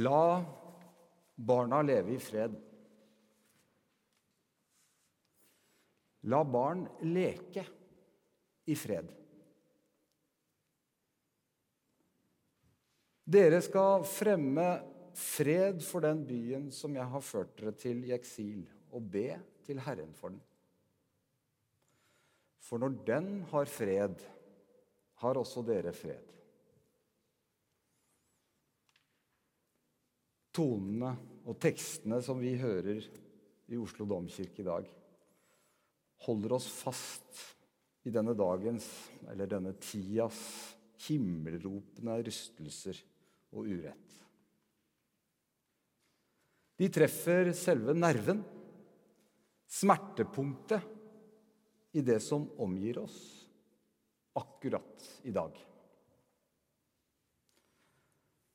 La barna leve i fred. La barn leke i fred. Dere skal fremme fred for den byen som jeg har ført dere til i eksil, og be til Herren for den. For når den har fred, har også dere fred. Tonene og tekstene som vi hører i Oslo domkirke i dag, holder oss fast i denne dagens, eller denne tidas, himmelropende rystelser og urett. De treffer selve nerven, smertepunktet, i det som omgir oss akkurat i dag.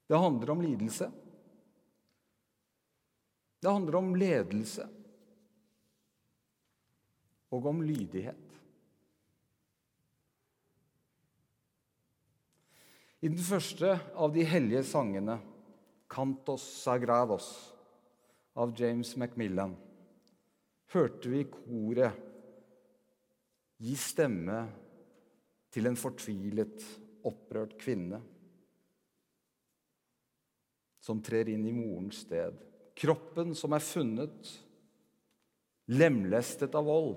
Det handler om lidelse. Det handler om ledelse og om lydighet. I den første av de hellige sangene, 'Cantos Sagrados' av James Macmillan, hørte vi koret gi stemme til en fortvilet, opprørt kvinne som trer inn i morens sted. Kroppen som er funnet, lemlestet av vold,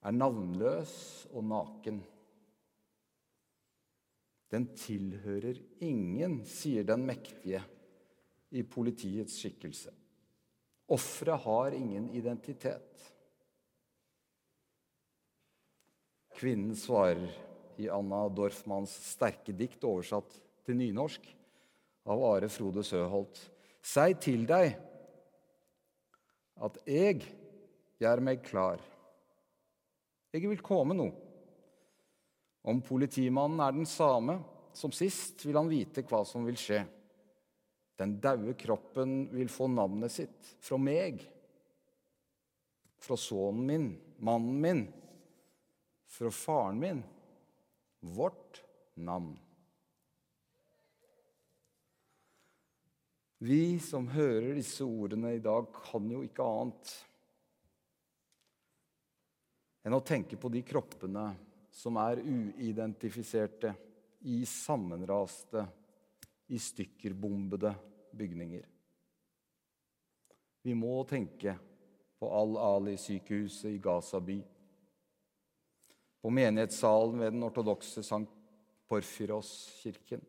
er navnløs og naken. Den tilhører ingen, sier den mektige i politiets skikkelse. Offeret har ingen identitet. Kvinnen svarer i Anna Dorfmanns sterke dikt, oversatt til nynorsk av Are Frode Søholt. Sei til deg at jeg gjør meg klar. Jeg vil komme nå. Om politimannen er den same som sist, vil han vite hva som vil skje. Den daue kroppen vil få navnet sitt fra meg, fra sønnen min, mannen min fra faren min vårt navn. Vi som hører disse ordene i dag, kan jo ikke annet enn å tenke på de kroppene som er uidentifiserte, i sammenraste, i stykkerbombede bygninger. Vi må tenke på Al-Ali-sykehuset i Gaza by på menighetssalen ved den ortodokse Sankt Porfyros-kirken.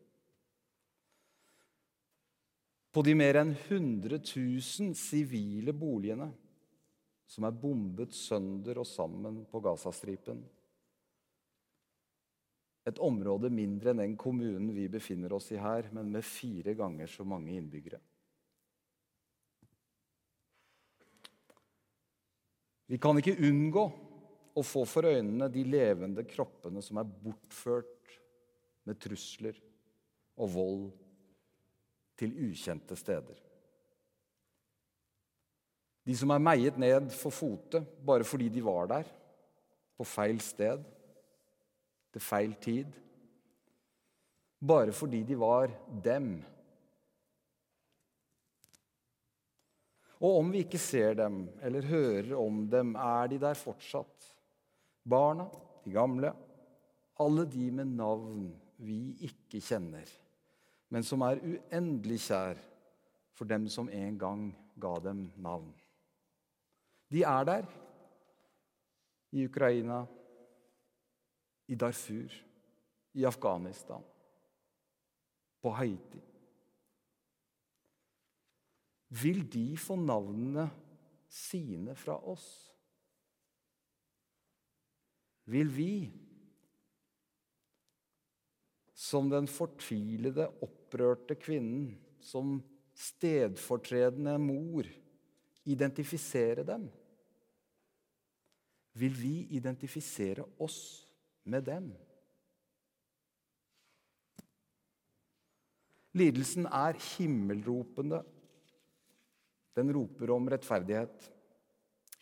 På de mer enn 100 000 sivile boligene som er bombet sønder og sammen på Gazastripen. Et område mindre enn den kommunen vi befinner oss i her, men med fire ganger så mange innbyggere. Vi kan ikke unngå å få for øynene de levende kroppene som er bortført med trusler og vold til ukjente steder. De som er meiet ned for fote bare fordi de var der, på feil sted, til feil tid. Bare fordi de var dem. Og om vi ikke ser dem eller hører om dem, er de der fortsatt Barna, de gamle, alle de med navn vi ikke kjenner, men som er uendelig kjær for dem som en gang ga dem navn. De er der i Ukraina, i Darfur, i Afghanistan, på Haiti. Vil de få navnene sine fra oss? vil vi, som den fortvilede, opprørte kvinnen, som stedfortredende mor, identifisere dem? Vil vi identifisere oss med dem? Lidelsen er himmelropende. Den roper om rettferdighet.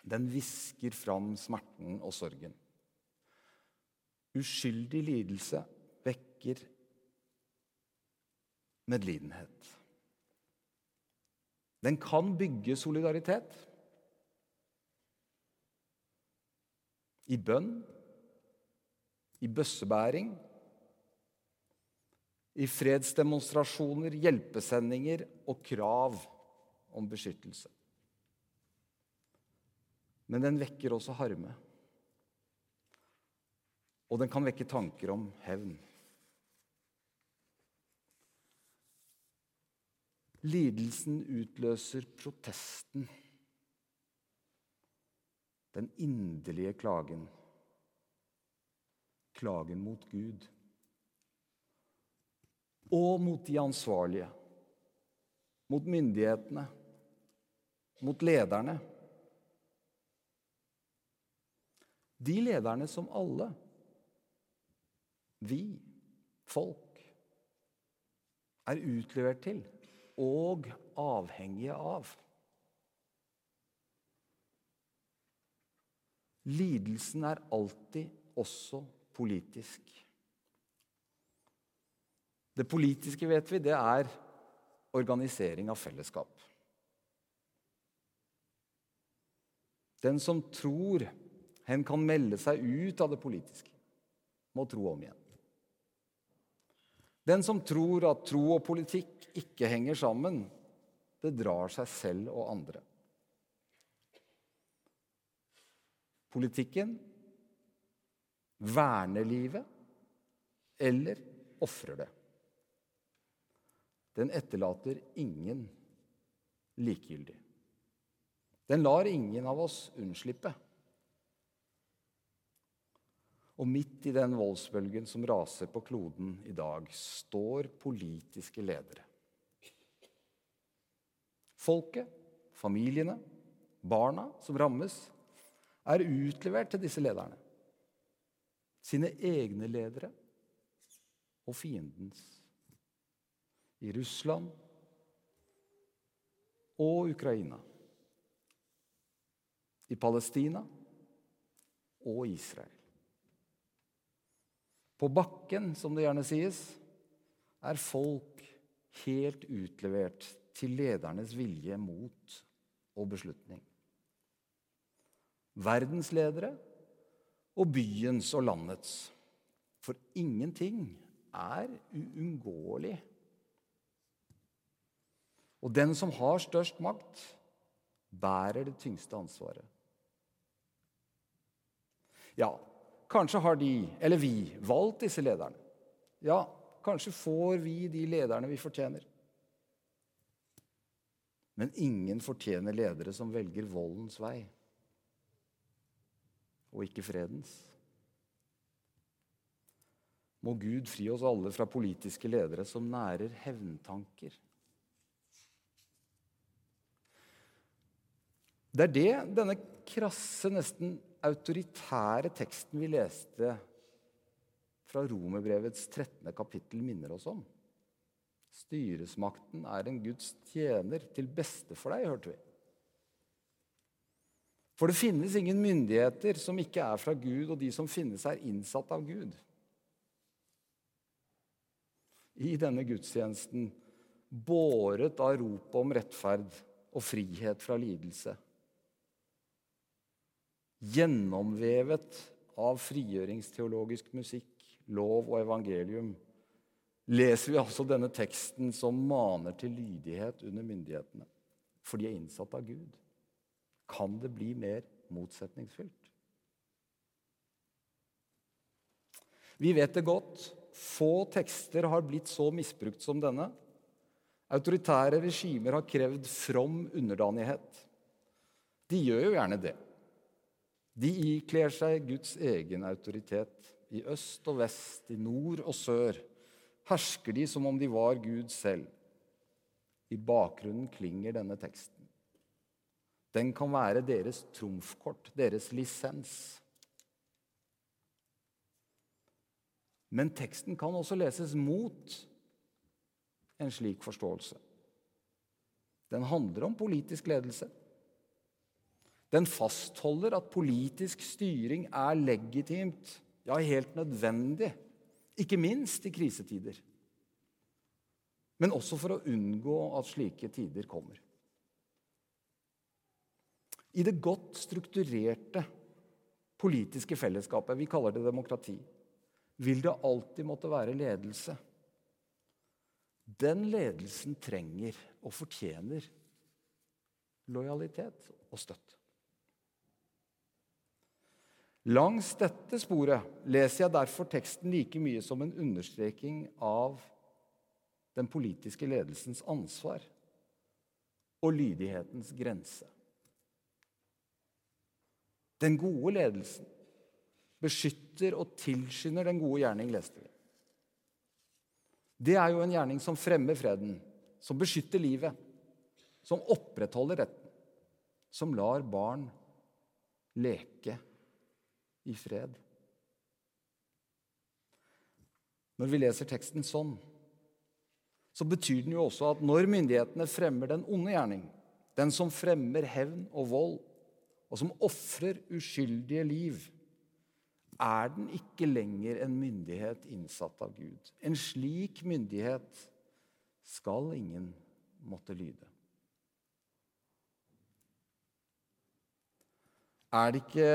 Den hvisker fram smerten og sorgen. Uskyldig lidelse vekker medlidenhet. Den kan bygge solidaritet. I bønn, i bøssebæring, i fredsdemonstrasjoner, hjelpesendinger og krav om beskyttelse. Men den vekker også harme. Og den kan vekke tanker om hevn. Lidelsen utløser protesten. Den inderlige klagen. Klagen mot Gud. Og mot de ansvarlige. Mot myndighetene. Mot lederne. De lederne som alle, vi, folk, er utlevert til og avhengige av. Lidelsen er alltid også politisk. Det politiske, vet vi, det er organisering av fellesskap. Den som tror hen kan melde seg ut av det politiske, må tro om igjen. Den som tror at tro og politikk ikke henger sammen, det drar seg selv og andre. Politikken verner livet eller ofrer det. Den etterlater ingen likegyldig. Den lar ingen av oss unnslippe. Og midt i den voldsbølgen som raser på kloden i dag, står politiske ledere. Folket, familiene, barna som rammes, er utlevert til disse lederne. Sine egne ledere og fiendens. I Russland og Ukraina. I Palestina og Israel. På bakken, som det gjerne sies, er folk helt utlevert til ledernes vilje, mot og beslutning. Verdensledere og byens og landets. For ingenting er uunngåelig. Og den som har størst makt, bærer det tyngste ansvaret. Ja, Kanskje har de, eller vi, valgt disse lederne. Ja, kanskje får vi de lederne vi fortjener. Men ingen fortjener ledere som velger voldens vei, og ikke fredens. Må Gud fri oss alle fra politiske ledere som nærer hevntanker. Det er det denne krasse, nesten autoritære teksten vi leste fra Romerbrevets 13. kapittel, minner oss om. Styresmakten er en Guds tjener til beste for deg, hørte vi. For det finnes ingen myndigheter som ikke er fra Gud, og de som finnes, er innsatt av Gud. I denne gudstjenesten, båret av ropet om rettferd og frihet fra lidelse, gjennomvevet av frigjøringsteologisk musikk, lov og evangelium, leser vi altså denne teksten som maner til lydighet under myndighetene. For de er innsatt av Gud. Kan det bli mer motsetningsfylt? Vi vet det godt. Få tekster har blitt så misbrukt som denne. Autoritære regimer har krevd from underdanighet. De gjør jo gjerne det. De ikler seg Guds egen autoritet. I øst og vest, i nord og sør hersker de som om de var Gud selv. I bakgrunnen klinger denne teksten. Den kan være deres trumfkort, deres lisens. Men teksten kan også leses mot en slik forståelse. Den handler om politisk ledelse. Den fastholder at politisk styring er legitimt, ja, helt nødvendig. Ikke minst i krisetider. Men også for å unngå at slike tider kommer. I det godt strukturerte politiske fellesskapet, vi kaller det demokrati, vil det alltid måtte være ledelse. Den ledelsen trenger og fortjener lojalitet og støtte. Langs dette sporet leser jeg derfor teksten like mye som en understreking av den politiske ledelsens ansvar og lydighetens grense. Den gode ledelsen beskytter og tilskynder den gode gjerning, leste vi. Det er jo en gjerning som fremmer freden, som beskytter livet, som opprettholder retten, som lar barn leke i fred. Når vi leser teksten sånn, så betyr den jo også at når myndighetene fremmer den onde gjerning, den som fremmer hevn og vold, og som ofrer uskyldige liv, er den ikke lenger en myndighet innsatt av Gud. En slik myndighet skal ingen måtte lyde. Er det ikke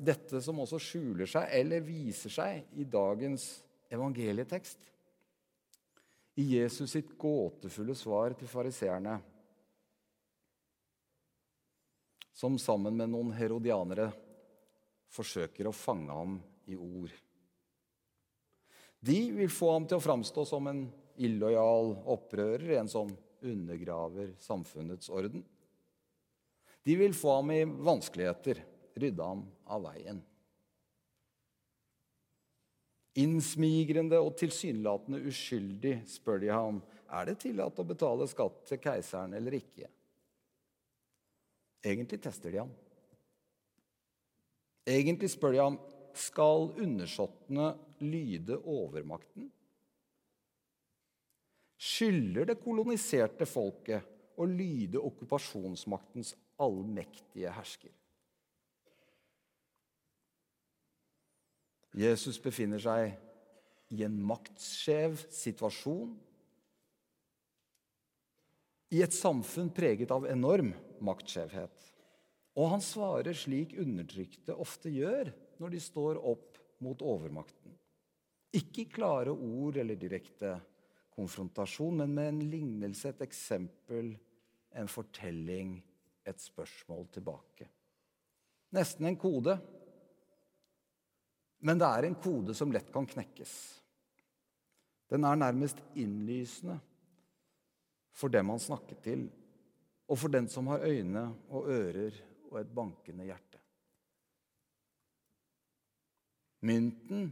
dette som også skjuler seg eller viser seg i dagens evangelietekst? I Jesus sitt gåtefulle svar til fariseerne som sammen med noen herodianere forsøker å fange ham i ord. De vil få ham til å framstå som en illojal opprører, en som undergraver samfunnets orden. De vil få ham i vanskeligheter, rydde ham av veien. Innsmigrende og tilsynelatende uskyldig spør de ham er det tillatt å betale skatt til keiseren eller ikke. Egentlig tester de ham. Egentlig spør de ham skal undersåttene lyde overmakten. Skylder det koloniserte folket å lyde okkupasjonsmaktens allmektige hersker? Jesus befinner seg i en maktskjev situasjon i et samfunn preget av enorm maktskjevhet. Og han svarer slik undertrykte ofte gjør når de står opp mot overmakten. Ikke i klare ord eller direkte konfrontasjon, men med en lignelse, et eksempel, en fortelling, et spørsmål tilbake. Nesten en kode. Men det er en kode som lett kan knekkes. Den er nærmest innlysende for dem han snakker til, og for den som har øyne og ører og et bankende hjerte. Mynten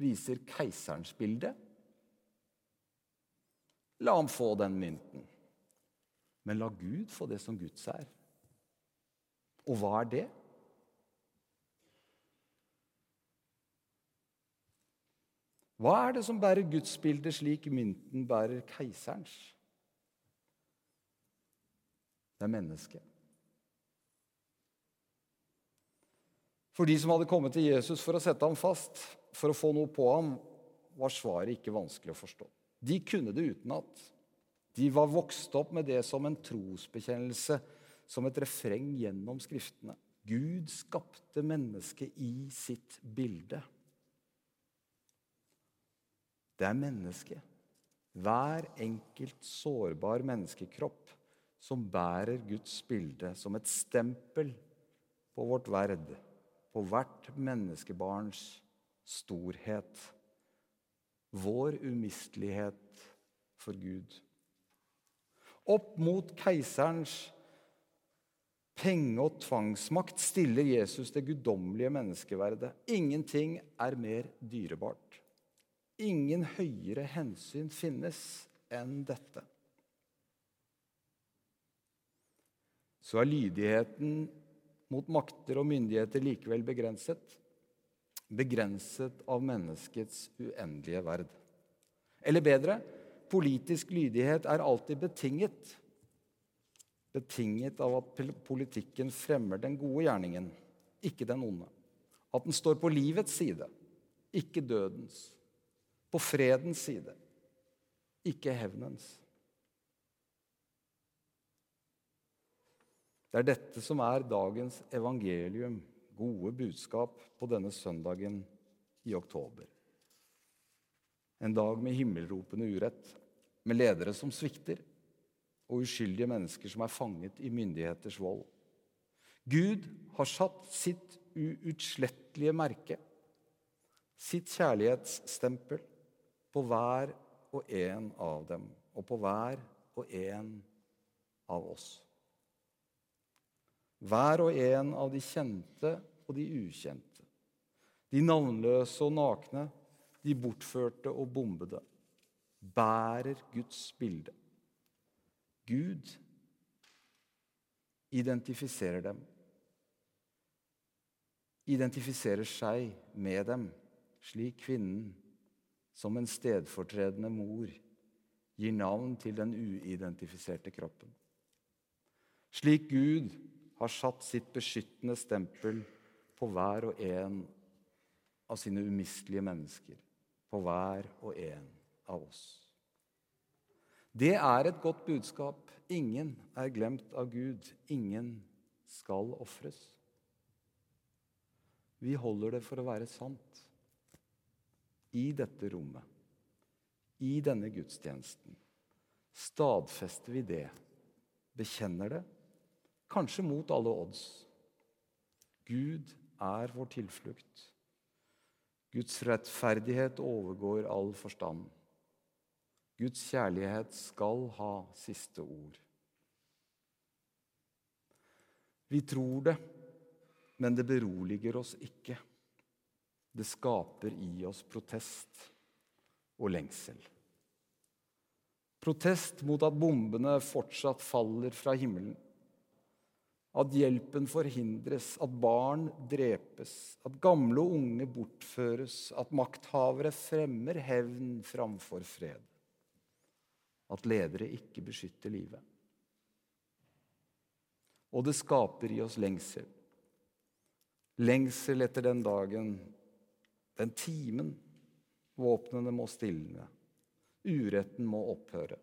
viser keiserens bilde. La ham få den mynten. Men la Gud få det som Guds er. Og hva er det? Hva er det som bærer gudsbildet slik mynten bærer keiserens? Det er mennesket. For de som hadde kommet til Jesus for å sette ham fast, for å få noe på ham, var svaret ikke vanskelig å forstå. De kunne det utenat. De var vokst opp med det som en trosbekjennelse, som et refreng gjennom Skriftene. Gud skapte mennesket i sitt bilde. Det er mennesket. Hver enkelt sårbar menneskekropp som bærer Guds bilde som et stempel på vårt verd, på hvert menneskebarns storhet, vår umistelighet for Gud. Opp mot keiserens penge- og tvangsmakt stiller Jesus det guddommelige menneskeverdet. Ingenting er mer dyrebart. Ingen høyere hensyn finnes enn dette. så er lydigheten mot makter og myndigheter likevel begrenset. Begrenset av menneskets uendelige verd. Eller bedre politisk lydighet er alltid betinget. Betinget av at politikken fremmer den gode gjerningen, ikke den onde. At den står på livets side, ikke dødens. På fredens side, ikke hevnens. Det er dette som er dagens evangelium, gode budskap på denne søndagen i oktober. En dag med himmelropende urett, med ledere som svikter, og uskyldige mennesker som er fanget i myndigheters vold. Gud har satt sitt uutslettelige merke, sitt kjærlighetsstempel, på hver og en av dem, og på hver og en av oss. Hver og en av de kjente og de ukjente. De navnløse og nakne, de bortførte og bombede, bærer Guds bilde. Gud identifiserer dem. Identifiserer seg med dem, slik kvinnen, som en stedfortredende mor, gir navn til den uidentifiserte kroppen. Slik Gud har satt sitt beskyttende stempel på hver og en av sine umistelige mennesker, på hver og en av oss. Det er et godt budskap. Ingen er glemt av Gud. Ingen skal ofres. Vi holder det for å være sant i dette rommet, i denne gudstjenesten. Stadfester vi det, bekjenner det, kanskje mot alle odds. Gud er vår tilflukt. Guds rettferdighet overgår all forstand. Guds kjærlighet skal ha siste ord. Vi tror det, men det beroliger oss ikke. Det skaper i oss protest og lengsel. Protest mot at bombene fortsatt faller fra himmelen. At hjelpen forhindres, at barn drepes, at gamle og unge bortføres, at makthavere fremmer hevn framfor fred. At ledere ikke beskytter livet. Og det skaper i oss lengsel. Lengsel etter den dagen, den timen, våpnene må stilne, uretten må opphøre,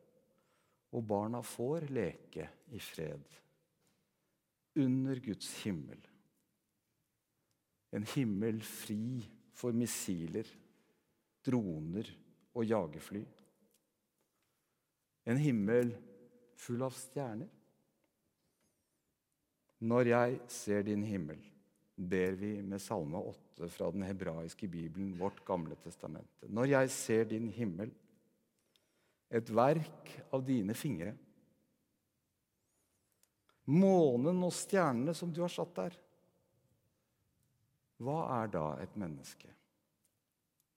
og barna får leke i fred under Guds himmel. En himmel fri for missiler, droner og jagerfly. En himmel full av stjerner. Når jeg ser din himmel, ber vi med Salme 8 fra den hebraiske bibelen, vårt gamle testamente. Når jeg ser din himmel, et verk av dine fingre månen og stjernene som du har satt der. Hva er da et menneske?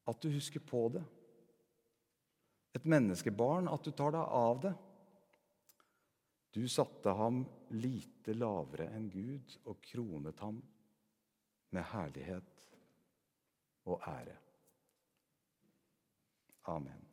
At du husker på det. Et menneskebarn, at du tar deg av det. Du satte ham lite lavere enn Gud og kronet ham med herlighet og ære. Amen.